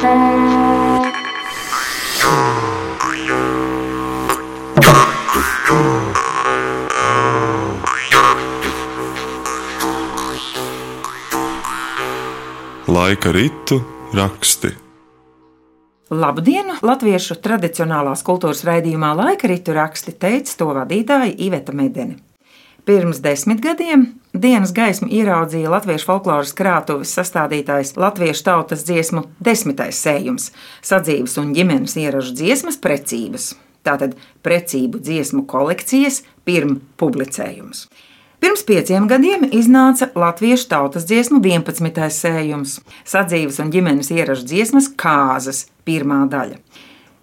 Laika ritu raksti. Labdien! Latviešu tradicionālās kultūras raidījumā laika ritu raksti teica to vadītāja Iveta Medeni. Pirms desmit gadiem dienas gaismu ieraudzīja latviešu folkloras krātuves sastādītājs latviešu tautas dziesmu desmitais sējums - sadzīves un ģimenes ieražu dziesmas precības. Tātad precību dziesmu kolekcijas pirms publicējums. Pirms pieciem gadiem iznāca latviešu tautas dziesmu 11. sējums - sadzīves un ģimenes ieražu dziesmas kāzas pirmā daļa.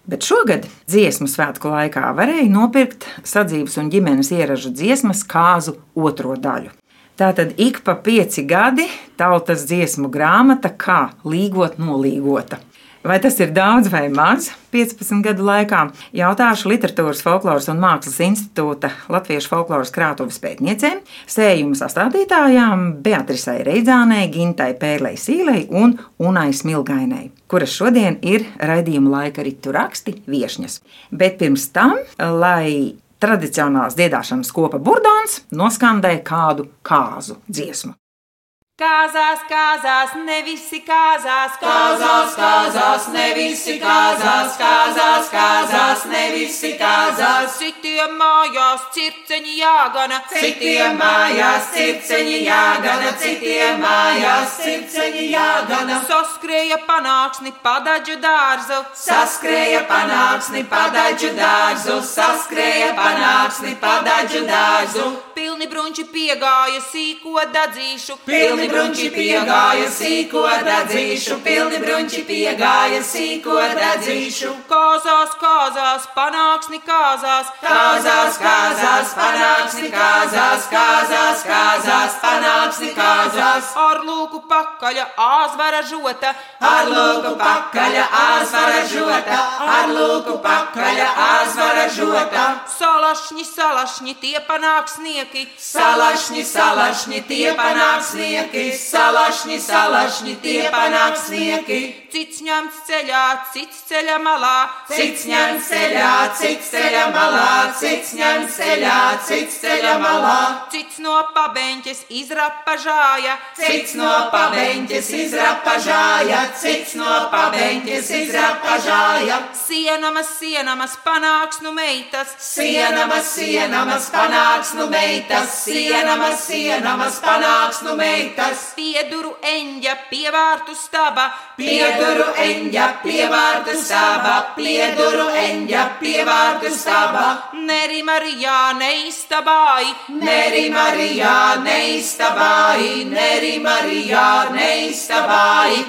Bet šogad dziesmu svētku laikā varēja nopirkt sadzīves un ģimenes ieražu dziesmas kāzu otro daļu. Tātad ik pa pieci gadi tautas dziesmu grāmata kā līgot nolīgota. Vai tas ir daudz vai maz 15 gadu laikā? Jautāšu Literatūras, Folkloras un Mākslas institūta Latviešu folkloras krātuves pētniecēm, sējuma sastādītājām Beatrisai Reidzānei, Gintai Pērlei Sīlei un Unai Smilgainei, kuras šodien ir raidījuma laika ritu raksti viešņas. Bet pirms tam, lai tradicionālās dziedāšanas kopa burdāns noskandēja kādu kāzu dziesmu. Kāzās, kāzās, ne visi kāzās, Kāzās, kāzās, ne visi kāzās, kāzās, kāzās, ne visi kāzās. Citiem mājās circeņi jāgana, Citiem mājās circeņi jāgana, citiem mājās circeņi jāgana. Saskrēja panāksni padaģu dārzu, Saskrēja panāksni padaģu dārzu, saskrēja panāksni padaģu dārzu. pilni brunči piegāja sīko dadzīšu, Pilni brunči piegāja sīko dadzīšu, pilni brunči piegāja sīko dadzīšu. Kāzās, kāzās, panāksni kāzās, Kāzās, kāzās, panāksni kāzās, kāzās, kāzās, panāksni kāzās. ar lūku pakaļa āzvara žota, Ar lūku pakaļa āzvara žota, ar lūku pakaļa āzvara žota. salašņi, salašņi, tie panāksnieki, Salašņi, salašņi, tie panāksnieki, salašņi, salašņi, tie panāksnieki. cits ņemts ceļā, cits ceļa malā, Cits ņem ceļā, cits ceļa malā, cits ņem ceļā, cits ceļa malā. cits no pabeņķes izrapažāja, Cits no pabeņķes izrapažāja, cits no pabeņķes izrapažāja. Sienamas, sienamas panāksnu meitas, Sienamas, sienamas panāks nu meitas, sienamas, sienamas panāks nu meitas. pieduru eņģa, pievārtu staba, Pieduru eņģa, pievārdu stāvā, pieduru eņģa, pievārdu stāvā. Neri Marijā neiztabāji, Neri Marijā neiztabāji, Neri Marijā neiztabāji.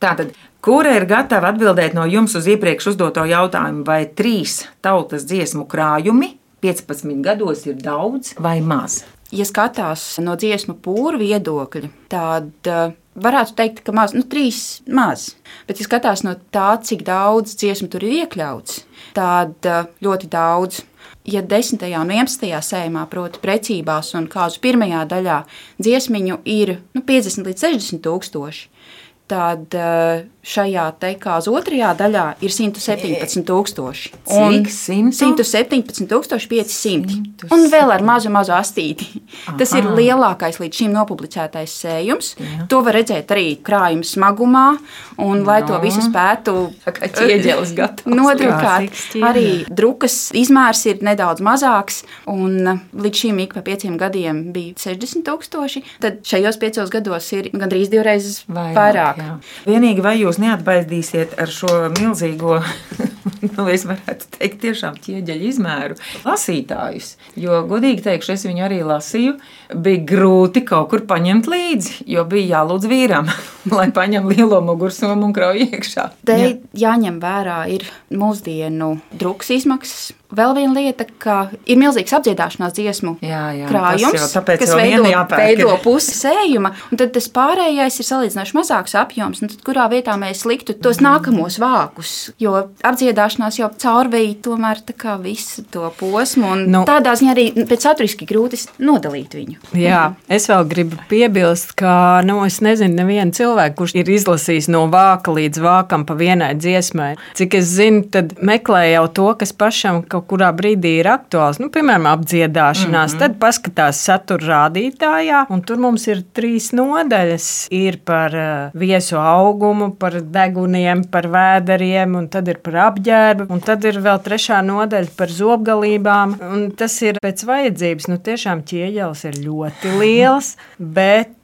Tātad, kura ir gatava atbildēt no jums uz iepriekš uzdoto jautājumu, vai trīs tautas dziesmu krājumi 15 gados ir daudz vai maz? Ja skatās no dziesmu pūra viedokļa, tad uh, varētu teikt, ka maz, nu, trīs maz. Bet, ja skatās no tā, cik daudz dziesmu tur ir iekļauts, tad uh, ļoti daudz. Ja 10. un 11. sējumā, proti, precībās un kāzu pirmajā daļā dziesmiņu ir nu, 50 līdz 60 tūkstoši, tad uh, šajā te kāzu otrajā daļā ir 117 tūkstoši. Un Cik? Simtu? 117 500. Un vēl ar mazu, mazu astīti. Tas ir lielākais līdz šim nopublicētais sējums. Jā. To var redzēt arī krājuma smagumā, un lai to No. visu spētu gatavs. nodrukāt, arī drukas izmērs ir nedaudz mazāks, un līdz šim ik pa pieciem gadiem bija 60 tūkstoši. Tad šajos piecos gados ir gandrīz divreiz vairāk. vairāk. jā. Vienīgi vai jūs neatbaidīsiet ar šo milzīgo, nu, es varētu teikt, tiešām ķieģeļa izmēru lasītājus. Jo, godīgi teikšu, es viņu arī lasīju. Bija grūti kaut kur paņemt līdzi, jo bija jālūdz vīram, lai paņem lielo mugursomu un krauju iekšā. Te Jā. jāņem vērā ir mūsdienu drukas izmaksas. Vēl viena lieta, ka ir milzīgs apdziedāšanās dziesmu Jā, jā, tas krājums, jau tāpēc kas veido, veido pusi sējuma, un tad tas pārējais ir salīdzinoši mazāks apjoms. un Tad, kurā vietā mēs liktu tos nākamos vākus? Jo apdziedāšanās jau caurvīja tomēr visu to posmu. Nu. Tādā ziņā arī pēc saturiski grūti nodalīt viņu. Jā, es vēl gribu piebilst, ka nu, es nezinu, nevienu cilvēku, kurš ir izlasījis no vāka līdz vākam pa vienai dziesmai. Cik es zinu, tad meklē jau to, kas pašam kaut kurā brīdī ir aktuāls. Nu, piemēram, apdziedāšanās. Mm -hmm. Tad paskatās satura rādītājā, un tur mums ir trīs nodaļas. Ir par uh, viesu augumu, par deguniem, par vēderiem, un tad ir par apģērbu, un tad ir vēl trešā nodaļa par zobgalībām. Un tas ir pēc vajadzības. Nu, tiešām ķieģelis ir ļoti liels, bet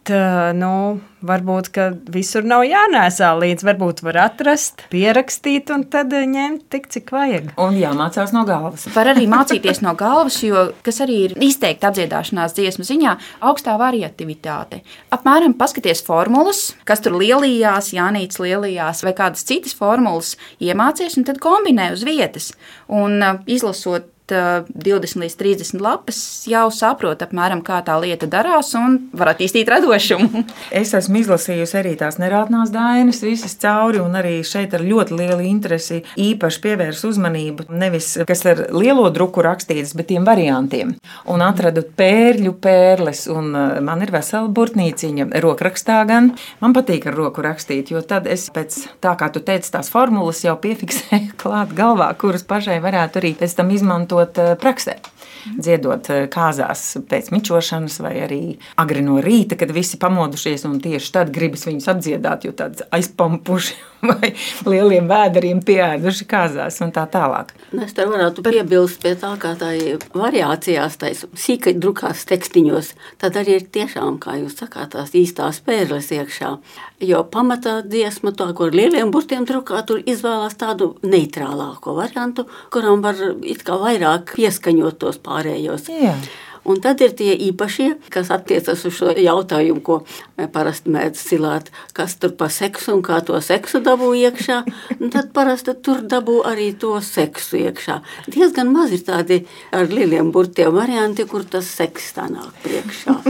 nu, varbūt visur nav jānēsā līdzi. Varbūt var atrast, pierakstīt un tad ņemt tik, cik vajag. Un jāmācās no galvas. Var arī mācīties no galvas, jo kas arī ir izteikti apdziedāšanās dziesmu ziņā, augstā variativitāte. Apmēram paskaties formulas, kas tur lielījās, Jānīts lielījās vai kādas citas formulas iemācies un tad kombinē uz vietas. Un izlasot 20 līdz 30 lapas, jau saprot apmēram, kā tā lieta darās un var attīstīt radošumu. es esmu izlasījusi arī tās nerātnās dainas, visas cauri, un arī šeit ar ļoti lielu interesi īpaši pievērs uzmanību nevis, kas ar lielo druku rakstītas, bet tiem variantiem. Un atradu pērļu pērles, un man ir vesela burtnīciņa rokrakstā gan. Man patīk ar roku rakstīt, jo tad es pēc tā, kā tu teici, tās formulas jau piefiksēju klāt galvā, kuras pašai varētu arī pēc tam izmantot izmantot eh, praksē. Dziedot eh, kāzās pēc mičošanas, vai arī agri no rīta, kad visi pamodušies, un tieši tad gribas viņus apdziedāt, jo tāds aizpampuši vai lieliem vēderiem pieēduši kāzās un tā tālāk. Es te varētu piebilst pie tā, kā tā ir variācijās, tais sīkai drukās tekstiņos, tad arī ir tiešām, kā jūs sakāt, tās īstās pērles iekšā. Jo pamatā dziesma to, kur lieliem burtiem drukā, tur izvēlās tādu neitrālāko variantu, kuram var it kā vairāk pieskaņot tos pārējos. Jā. Un tad ir tie īpašie, kas attiecas uz šo jautājumu, ko parasti mēdz cilāt, kas tur pa seksu un kā to seksu dabū iekšā. Un tad parasti tur dabū arī to seksu iekšā. Diezgan maz ir tādi ar lieliem burtiem varianti, kur tas seks tā nāk priekšā.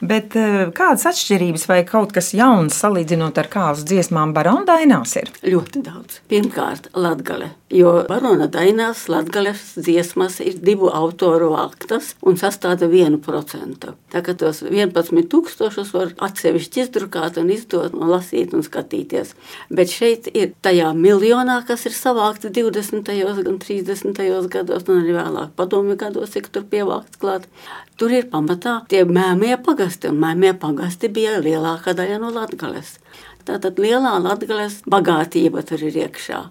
Bet eh, kādas atšķirības vai kaut kas jauns salīdzinot ar kāzu dziesmām barona dainās ir? Ļoti daudz. Pirmkārt, latgale. Jo barona dainās latgales dziesmas ir divu autoru aktas un sastāda vienu procentu. Tā kā tos 11 tūkstošus var atsevišķi izdrukāt un izdot un lasīt un skatīties. Bet šeit ir tajā miljonā, kas ir savākti 20. un 30. gados un arī vēlāk padomju gados, cik tur pievākts klāt. Tur ir pamatā tie mēmie pagasti, un mēmie pagasti bija lielākā daļa no Latgales. Tātad lielā latgales bagātība tur ir iekšā.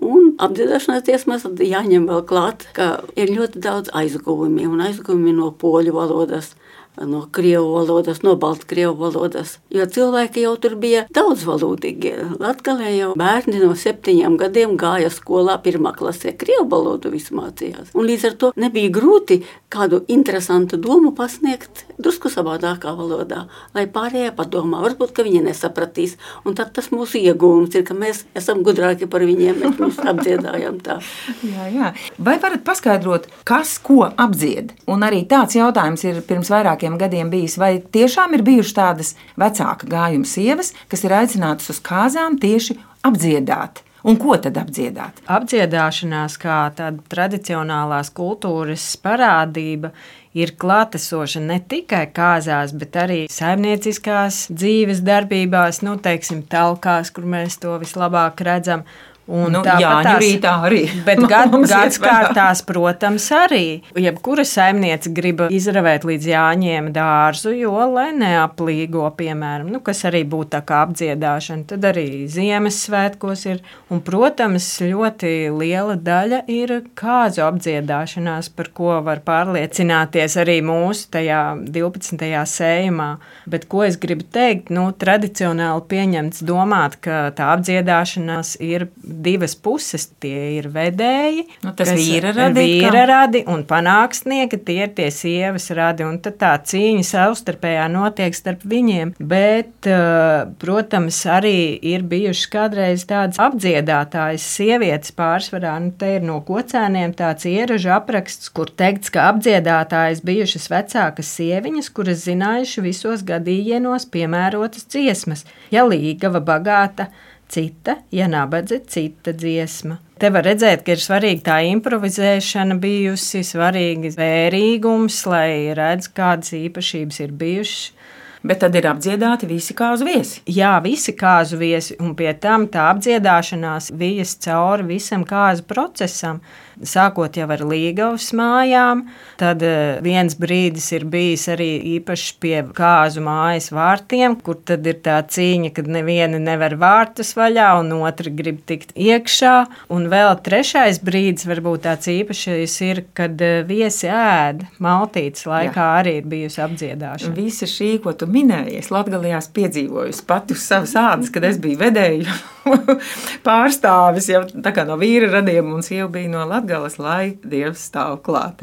Un apdziedāšanās dziesmās jāņem vēl klāt, ka ir ļoti daudz aizguvumi un aizguvumi no poļu valodas no krievu valodas, no baltkrievu valodas. Jo cilvēki jau tur bija daudzvalodīgi. Latvijā jau bērni no septiņiem gadiem gāja skolā pirmā klasē, krievu valodu visu mācījās. Un līdz ar to nebija grūti kādu interesantu domu pasniegt drusku savādākā valodā, lai pārējie padomā. Varbūt, ka viņi nesapratīs. Un tad tas mūsu iegūms ir, ka mēs esam gudrāki par viņiem, mēs viņus apdziedājam tā. Jā, jā. Vai varat paskaidrot, kas ko apdzied? Un arī tāds jautājums ir pirms vairākiem vairākiem gadiem bijis, vai tiešām ir bijušas tādas vecāka gājuma sievas, kas ir aicinātas uz kāzām tieši apdziedāt. Un ko tad apdziedāt? Apdziedāšanās kā tāda tradicionālās kultūras parādība ir klātesoša ne tikai kāzās, bet arī saimnieciskās dzīves darbībās, nu, teiksim, telkās, kur mēs to vislabāk redzam. Un nu, jā, rītā arī. Bet gad, gads kārtās, protams, arī. Jebkura saimniece grib izravēt līdz jāņiem dārzu, jo, lai neaplīgo, piemēram, nu, kas arī būtu tā kā apdziedāšana, tad arī Ziemassvētkos ir. Un, protams, ļoti liela daļa ir kāzu apdziedāšanās, par ko var pārliecināties arī mūsu tajā 12. sējumā. Bet ko es gribu teikt, nu, tradicionāli pieņemts domāt, ka tā apdziedāšanās ir divas puses. Tie ir vedēji, nu, tas vīra radi, vīra radi un panākstnieki, tie ir tie sievas radi. Un tad tā cīņa savstarpējā notiek starp viņiem. Bet, eh, protams, arī ir bijušas kādreiz tādas apdziedātājas sievietes pārsvarā. Nu, te ir no kocēniem tāds ieražu apraksts, kur teikts, ka apdziedātājas bijušas vecākas sieviņas, kuras zinājuši visos gadījienos piemērotas dziesmas. Ja līgava bagāta, cita, ja nabadze, cita dziesma. Te var redzēt, ka ir svarīga tā improvizēšana bijusi, svarīga vērīgums, lai redz, kādas īpašības ir bijušas. Bet tad ir apdziedāti visi kāzu viesi. Jā, visi kāzu viesi, un pie tam tā apdziedāšanās vijas cauri visam kāzu procesam sākot jau ar Līgavas mājām. Tad eh, viens brīdis ir bijis arī īpaši pie kāzu mājas vārtiem, kur tad ir tā cīņa, kad neviena nevar vārtus vaļā, un otra grib tikt iekšā. Un vēl trešais brīdis, varbūt tāds īpašs, ir, kad eh, viesi ēd maltītes laikā Jā. arī ir bijusi apdziedāšana. Visa šī, ko tu minēji, es Latgalijās piedzīvoju pati uz savas ādas, kad es biju vedēju pārstāvis jau no vīra radiem, un sieva bija no Latvijas, lai Dievs stāv klāt.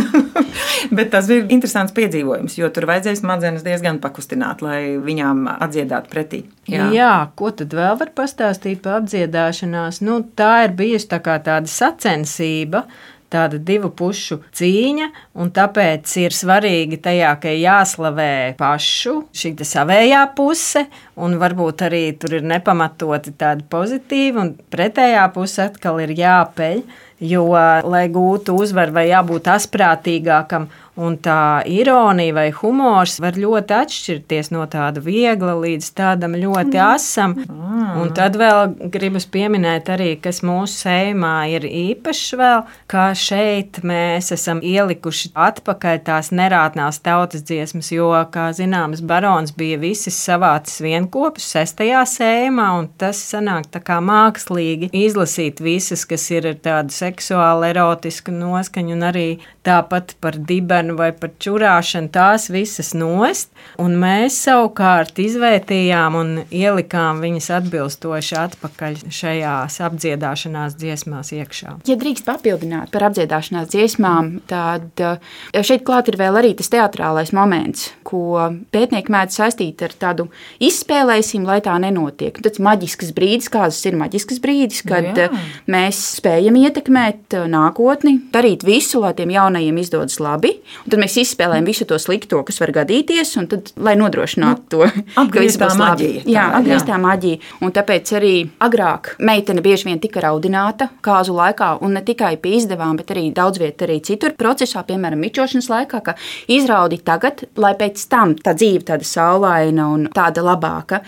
Bet tas bija interesants piedzīvojums, jo tur vajadzēja smadzenes diezgan pakustināt, lai viņām atdziedātu pretī. Jā. Jā, ko tad vēl var pastāstīt par apdziedāšanās? Nu, tā ir bijusi tā tāda sacensība tāda divu pušu cīņa, un tāpēc ir svarīgi tajā, ka jāslavē pašu šī savējā puse, un varbūt arī tur ir nepamatoti tādi pozitīvi, un pretējā puse atkal ir jāpeļ. Jo, lai gūtu uzvaru, vai jābūt asprātīgākam, un tā ironija vai humors var ļoti atšķirties no tāda viegla līdz tādam ļoti mm. asam. Mm. Un tad vēl gribas pieminēt arī, kas mūsu sējumā ir īpašs vēl, ka šeit mēs esam ielikuši atpakaļ tās nerātnās tautas dziesmas, jo, kā zināms, barons bija visis savācis vienkopus sestajā sējumā, un tas sanāk tā kā mākslīgi izlasīt visas, kas ir ar tādu seksuālu erotisku noskaņu, un arī tāpat par dibenu vai par čurāšanu, tās visas nost. Un mēs savukārt izvērtījām un ielikām viņas atbilstoši atpakaļ šajās apdziedāšanās dziesmās iekšā. Ja drīkst papildināt par apdziedāšanās dziesmām, tad eh, šeit klāt ir vēl arī tas teatrālais moments, ko pētnieki mēdz saistīt ar tādu izspēlēsim, lai tā nenotiek. Tas maģisks brīdis, kāds ir maģisks brīdis, kad Jā. mēs spējam ietekmēt uh, nākotni, darīt visu, lai tiem jaunajiem izdodas labi. Un tad mēs izspēlējam visu to slikto, kas var gadīties, un tad, lai nodrošinātu nu, to, viss būs labi. Jā, atgrieztā maģija. Un tāpēc arī agrāk meitene bieži vien tika raudināta kāzu laikā, un ne tikai pie izdevām, bet arī daudz vietā arī citur procesā, piemēram, mičošanas laikā, ka izraudi tagad, lai pēc tam tā dzīve tāda saulaina un tāda labāka.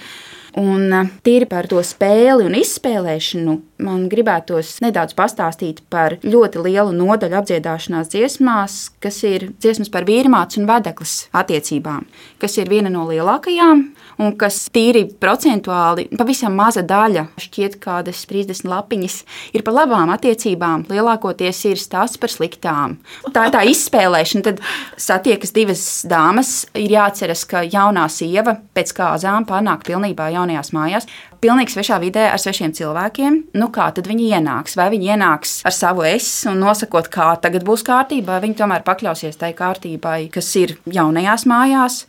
Un uh, tīri par to spēli un izspēlēšanu man gribētos nedaudz pastāstīt par ļoti lielu nodaļu apdziedāšanās dziesmās, kas ir dziesmas par vīrmātes un vedeklis attiecībām, kas ir viena no lielākajām un kas tīri procentuāli pavisam maza daļa, šķiet kādas 30 lapiņas, ir par labām attiecībām, lielākoties ir stāsts par sliktām. Tā ir tā izspēlēšana, tad satiekas divas dāmas, ir jāatceras, ka jaunā sieva pēc kāzām panāk pilnībā jaunajās mājās, pilnīgi svešā vidē ar svešiem cilvēkiem. Nu, kā tad viņi ienāks? Vai viņi ienāks ar savu es un nosakot, kā tagad būs kārtībā, vai viņi tomēr pakļausies tai kārtībai, kas ir jaunajās mājās?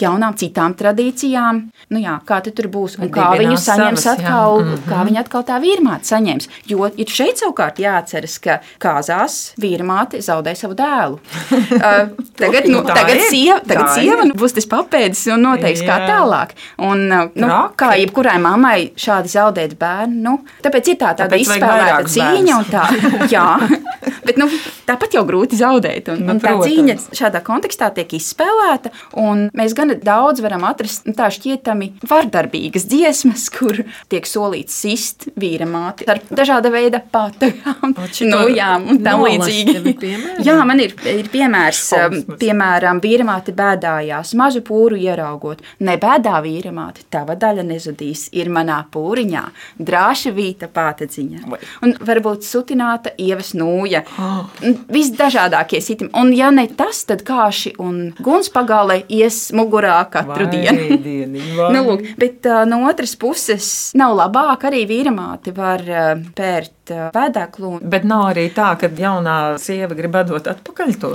Jaunām, citām tradīcijām. Nu, jā, kā tur būs un kā viņu saņems savas, atkal, mm -hmm. kā viņa atkal tā vīrmāte saņems. Jo ir šeit savukārt jāatceras, ka kāzās vīrmāte zaudē savu dēlu. uh, tagad nu, tagad ir, sieva, tagad sieva nu, būs tas papēdis un noteiks, jā. kā tālāk. Un, uh, nu, Raki. kā jebkurai mammai šādi zaudēt bērnu, nu, tāpēc ir tā tāda izspēlēta cīņa un tā. jā, bet nu, tāpat jau grūti zaudēt. Un, nu, un tā cīņa šādā kontekstā tiek izspēlēta. Mēs gan daudz varam atrast tā šķietami vardarbīgas dziesmas, kur tiek solīts sist vīra māti ar dažāda veida patagām, nojām un tam līdzīgi. Jā, man ir, ir piemērs, um, piemēram, vīra māte bēdājās, mazu pūru ieraugot. Nebēdā vīra māte, tava daļa nezudīs, ir manā pūriņā, drāša vīta pātedziņa. Un varbūt sutināta ievas nūja. Visdažādākie sitim. Un ja ne tas, tad kāši un guns pagālē ies mugurā mugurā katru vai, dienu. Dieniņ, vai. nu, lūk, bet uh, no otras puses nav labāk arī vīramāti var uh, pērt uh, pēdēklu. Bet nav arī tā, ka jaunā sieva grib dot atpakaļ to.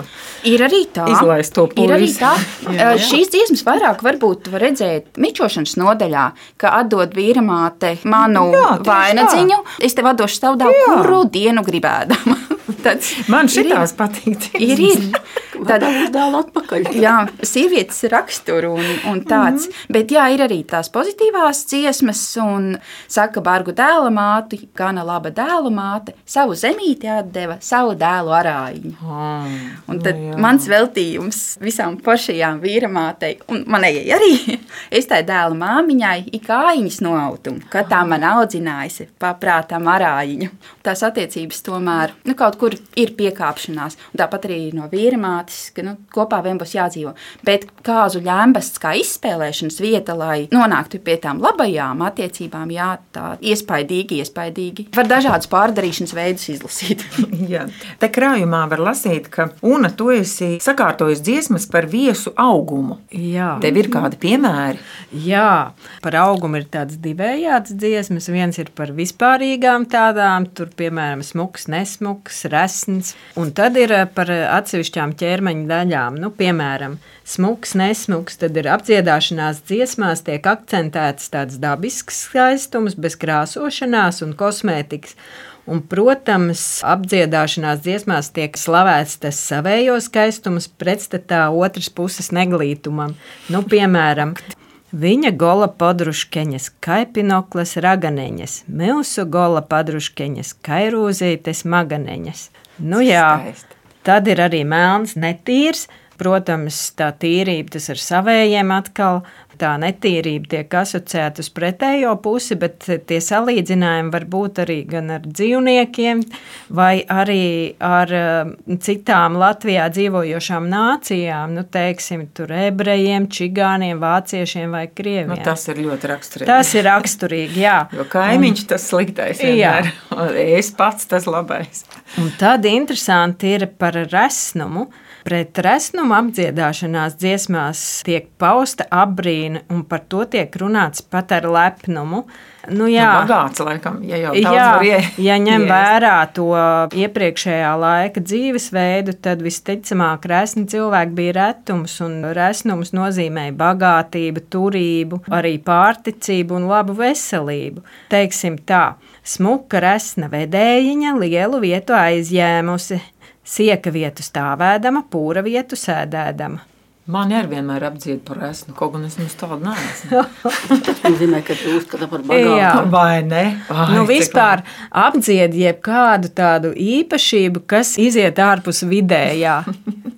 Ir arī tā. Izlaist to puisi. Ir arī tā. jā, jā. Šīs dziesmas vairāk varbūt var redzēt mičošanas nodaļā, ka atdod vīramāte manu jā, vainadziņu. Tā. Es tev atdošu dāvu, kuru dienu gribēdama. Man šitās patīk. Ir, ir. Tad dēlu atpakaļ. Jā, sievietes raksturu un, un tāds. Mm -hmm. Bet jā, ir arī tās pozitīvās dziesmas, un saka, bargu dēla māte, gana laba dēla māte, savu zemīti atdeva savu dēlu arāņu. Oh, un tad nu, mans veltījums visām foršajām vīramātei, un manējai arī, es tai dēla māmiņai ik kājiņas no autuma, kad tā man audzinājusi paprātām arāņu. Tās attiecības tomēr nu, kaut kur ir piekāpšanās, un tāpat arī no vīramātes, ka nu, kopā vien būs jādzīvo. Bet kāzu ļēmbasts kā izspēlēšanas vieta, lai nonāktu pie tām labajām attiecībām, jā, tā iespaidīgi, iespaidīgi. Var dažādus pārdarīšanas veidus izlasīt. jā. Te krājumā var lasīt, ka Una, tu esi sakārtojis dziesmas par viesu augumu. Jā. Tev ir kādi piemēri? Jā, par augumu ir tāds divējāds dziesmas. Viens ir par vispārīgām tādām, tur piemēram smuks, nesmuks, resns. Un tad ir par atsevišķām ķermeņa daļām. Nu, piemēram, smuks, nesmuks, tad ir apdziedāšanās dziesmās tiek akcentēts tāds dabisks skaistums, bez krāsošanās un kosmētikas. Un, protams, apdziedāšanās dziesmās tiek slavēts tas savējo skaistums pretstatā otras puses neglītumam. Nu, piemēram, Viņa gola podruškeņas, kaipinoklas raganeņas, milsu gola padruškeņas, kairūzītes maganeņas. Nu jā, tad ir arī melns netīrs, Protams, tā tīrība tas ir savējiem atkal, tā netīrība tiek asociēta uz pretējo pusi, bet tie salīdzinājumi var būt arī gan ar dzīvniekiem, vai arī ar um, citām Latvijā dzīvojošām nācijām, nu, teiksim, tur ebrejiem, čigāniem, vāciešiem vai krieviem. Nu, tas ir ļoti raksturīgi. Tas ir raksturīgi, jā. Jo kaimiņš tas sliktais vienmēr. Jā. Es pats tas labais. Un tad interesanti ir par resnumu, Pret resnumu apdziedāšanās dziesmās tiek pausta apbrīna, un par to tiek runāts pat ar lepnumu. Nu, jā, nu, bagāts, laikam, ja jau jā, ie, ja ņem ies. vērā to iepriekšējā laika dzīvesveidu, tad visticamāk resni cilvēki bija retums, un resnums nozīmēja bagātību, turību, arī pārticību un labu veselību. Teiksim tā, smuka resna vedējiņa lielu vietu aizņēmusi sieka vietu stāvēdama, pūra vietu sēdēdama. Man ir vienmēr apdzied par esmu, kaut gan es nemaz tādu neesmu. Tas nozīmē, ka tu uzskata par bagātu. Jā, vai ne? Ai, nu, vispār apdzied jebkādu tādu īpašību, kas iziet ārpus vidējā.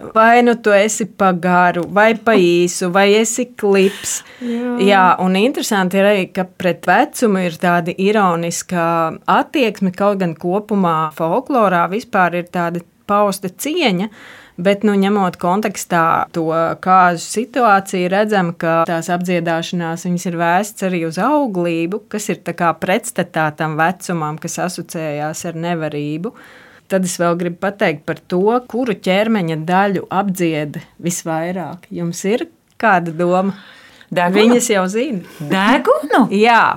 Vai nu tu esi pa garu, vai pa īsu, vai esi klips. Jā, Jā un interesanti ir arī, ka pret vecumu ir tāda ironiska attieksme, kaut gan kopumā folklorā vispār ir tāda pausta cieņa. Bet, nu, ņemot kontekstā to kāzu situāciju, redzam, ka tās apdziedāšanās ir vēstas arī uz auglību, kas ir pretstatā tam vecumam, kas asociējās ar nevarību. Tad es vēl gribu pateikt par to, kuru ķermeņa daļu apdzied visvairāk. Jums ir kāda doma? Degunu? Viņas jau zina. Degunu? Jā,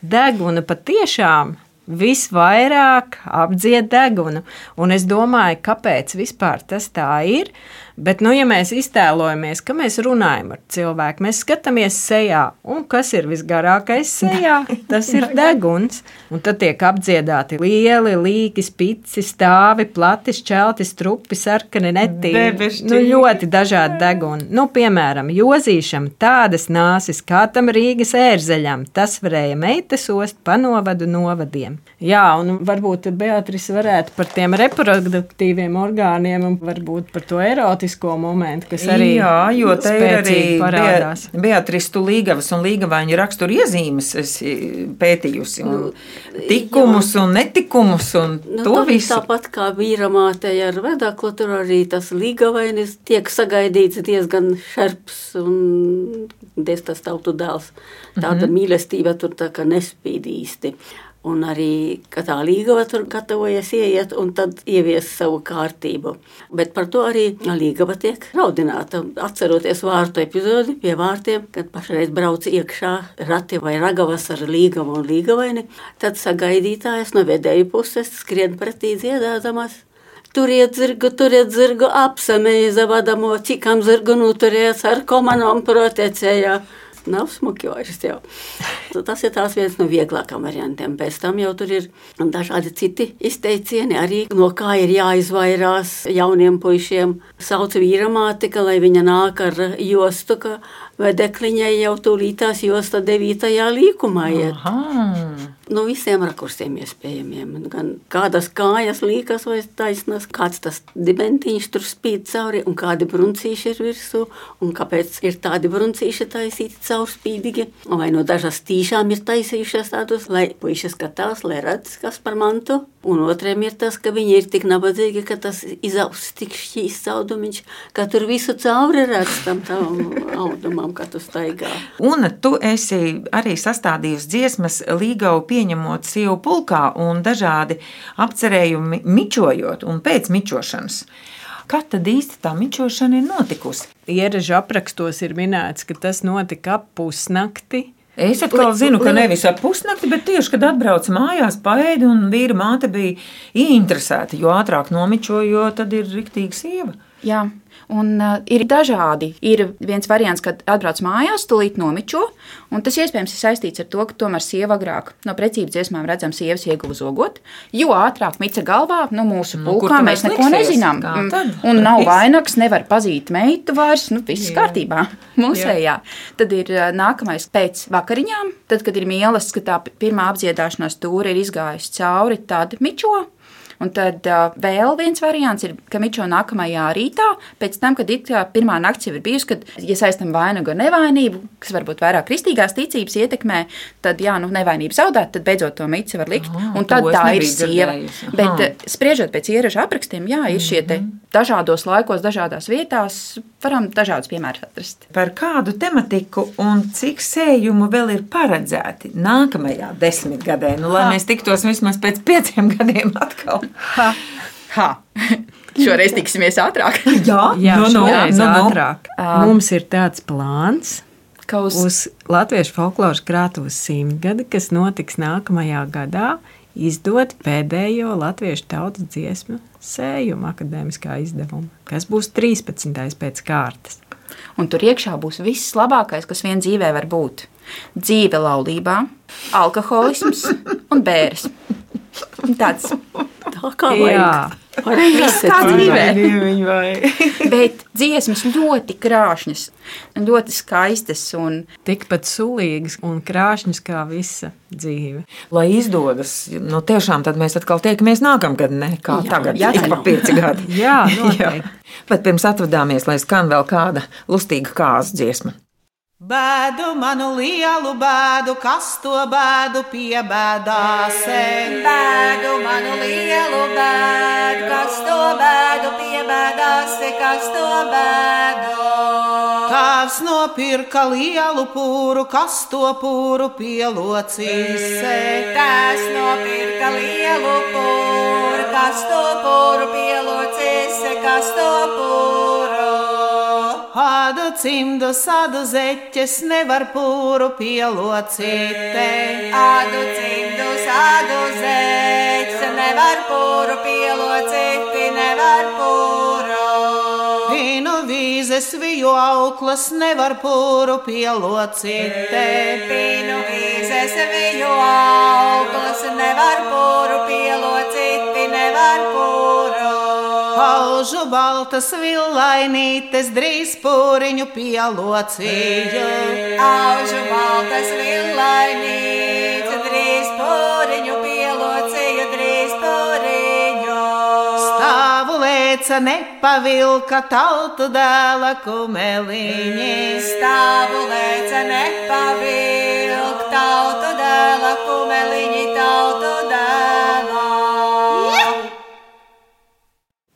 deguna patiešām visvairāk apdzied degunu. Un es domāju, kāpēc tas tā ir. Bet, nu, ja mēs iztēlojamies, ka mēs runājam ar cilvēku, mēs skatāmies sejā, un kas ir visgarākais sejā, tas ir deguns. Un tad tiek apdziedāti lieli, līki, spici, stāvi, plati, šķelti, strupi, sarkani, netīri. Nu, ļoti dažādi deguni. Nu, piemēram, jozīšam tādas nāsis, kā tam Rīgas ērzeļam, tas varēja meitas ost pa novadu novadiem. Jā, un varbūt Beatrice varētu par tiem reproduktīviem orgāniem un varbūt par to erotiku dramatisko momentu, kas arī Jā, jo te ir arī parādās. Beatristu Līgavas un Līgavaņa raksturu iezīmes pētījusi. Un nu, tikumus jā. un netikumus un nu, to visu. Tāpat kā vīramātei ar vedaklu, tur arī tas Līgavainis tiek sagaidīts diezgan šerps un destas tautu dēls. Tāda mm -hmm. mīlestība tur tā kā nespīd īsti. Un arī tā līgava tur gatavojas ieiet un tad ievies savu kārtību. Bet par to arī līgava tiek raudināta. Atceroties vārtu epizodi pie vārtiem, kad pašreiz brauc iekšā rati vai ragavas ar līgavu un līgavaini, tad sagaidītājs no vedēju puses skrien pretī dziedādamas. Turiet zirgu, turiet zirgu, apsamēja zavadamo, cikam zirgu noturēts ar komanom protecējā. Nav vairs jau. Tas ir viens no vieglākām variantiem. Pēc tam jau tur ir dažādi citi izteicieni, arī no kā ir jāizvairās jauniem puišiem. Sauc vīramātika, lai viņa nāk ar jostu, ka vedekliņai jau tūlītās josta devītajā līkumā iet. Aha. No visiem rakursiem iespējamiem. Gan kādas kājas līkas vai taisnas, kāds tas dibentiņš tur spīd cauri un kādi bruncīši ir virsū un kāpēc ir tādi bruncīši taisīti caurspīdīgi. Vai no dažas tīšām ir taisījušas tādus, lai puiši skatās, lai redz, kas par mantu. Un otriem ir tas, ka viņi ir tik nabadzīgi, ka tas izaugs tik šķīs caudumiņš, ka tur visu cauri redz tam tavam audumam, kad tu staigā. Un tu esi arī sastādījusi dziesmas līgavu pieņemot sievu pulkā un dažādi apcerējumi mičojot un pēc mičošanas. Kā tad īsti tā mičošana ir notikusi? Ieražu aprakstos ir minēts, ka tas notika ap pusnakti. Es atkal zinu, ka nevis ap pusnakti, bet tieši kad atbraucu mājās, paēdi un vīra māte bija ieinteresēta. Jo ātrāk nomičoju, jo tad ir riktīga sieva. Jā, un uh, ir dažādi. Ir viens variants, kad atbrauc mājās, tūlīt nomičo, un tas iespējams ir saistīts ar to, ka tomēr sieva agrāk no precīzi dziesmām redzam, sievas ieguva zogot. Jo ātrāk mica galvā, no mūsu Nu, pulkā tu mēs neko nezinām. Mm? Un nav vainags, nevar pazīt meitu vairs, nu viss Jā. kārtībā. Mūsējā. Tad ir uh, nākamais pēc vakariņām, tad, kad ir mīlestības, ka tā pirmā apdziedāšanās tūri ir izgājusi cauri, tad mičo. Un tad uh, vēl viens variants ir, ka mičo nākamajā rītā, pēc tam, kad it kā pirmā nakts jau ir bijusi, kad, ja saistam vainagu ar nevainību, kas varbūt vairāk kristīgās ticības ietekmē, tad, jā, nu, nevainība zaudēt, tad beidzot to mici var likt. Aha, un tad tā ir sieva. Bet, uh, spriežot pēc ieražu aprakstiem, jā, ir šie te dažādos laikos, dažādās vietās, varam dažādus piemērus atrast. Par kādu tematiku un cik sējumu vēl ir paredzēti nākamajā desmitgadē, nu, lai mēs tiktos vismaz pēc pieciem gadiem atkal. Ha! ha. Šoreiz tiksimies ātrāk. Jā, Jā, šoreiz nu, nu. ātrāk. Mums ir tāds plāns. Ka uz, Uz Latvijas folkloras krātuves simtgadi, kas notiks nākamajā gadā, izdot pēdējo latviešu tautas dziesmu sējumu akadēmiskā izdevuma, kas būs 13. pēc kārtas. un tur iekšā būs viss labākais, kas vien dzīvē var būt. Dzīve laulībā, alkoholisms un bēres. Tāds Tā kā vajag. viss kā dzīvē. Bet dziesmas ļoti krāšņas, ļoti skaistas un Tikpat sulīgas un krāšņas kā visa dzīve. Lai izdodas, nu tiešām tad mēs atkal tiekamies nākamgad, ne kā Jā, tagad, jā, ik pa jā. pieci gadi. Jā, noteikti. Bet pirms atvadāmies, lai skan vēl kāda lustīga kāzu dziesma. Bēdu manu lielu bēdu, kas to bēdu piebēdās. Bēdu manu lielu bēdu, kas to bēdu piebēdās, kas to bēdu. Tēvs nopirka lielu pūru, kas to pūru pielocīs. Tās nopirka lielu pūru, kas to pūru pielocīs, kas to pūru. Ādu cimdu sadu zeķes nevar pūru pielocīt. Ādu cimdu sādu zēts, nevar pūru pielocīt, nevar pūru. Vīnu vīzes viju auklas nevar pūru pielocīt. Pīnu vīzes viņu auglas, nevar pūru pielocīt, nevar pūru. Paužu baltas villainītes drīz pūriņu pielocīju. Aužu baltas villainīca, drīz pūriņu pielocīju, drīz pūriņu. Stāvu lēca nepavilka tautu dēla kumeliņi. Stāvu lēca nepavilk, tautu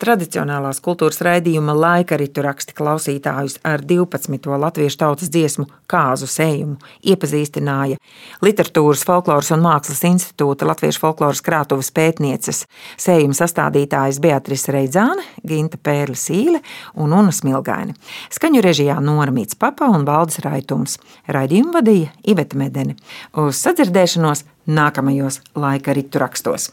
Tradicionālās kultūras raidījuma laika ritu raksti klausītājus ar 12. latviešu tautas dziesmu kāzu sējumu iepazīstināja Literatūras, folkloras un mākslas institūta Latviešu folkloras krātuves pētnieces sējuma sastādītājas Beatrice Reidzāne, Ginta Pērle Sīle un Una Smilgaini. Skaņu režijā Noramīts Papa un Valdis Raitums. Raidījumu vadīja Iveta Medeni. Uz sadzirdēšanos nākamajos laika ritu rakstos.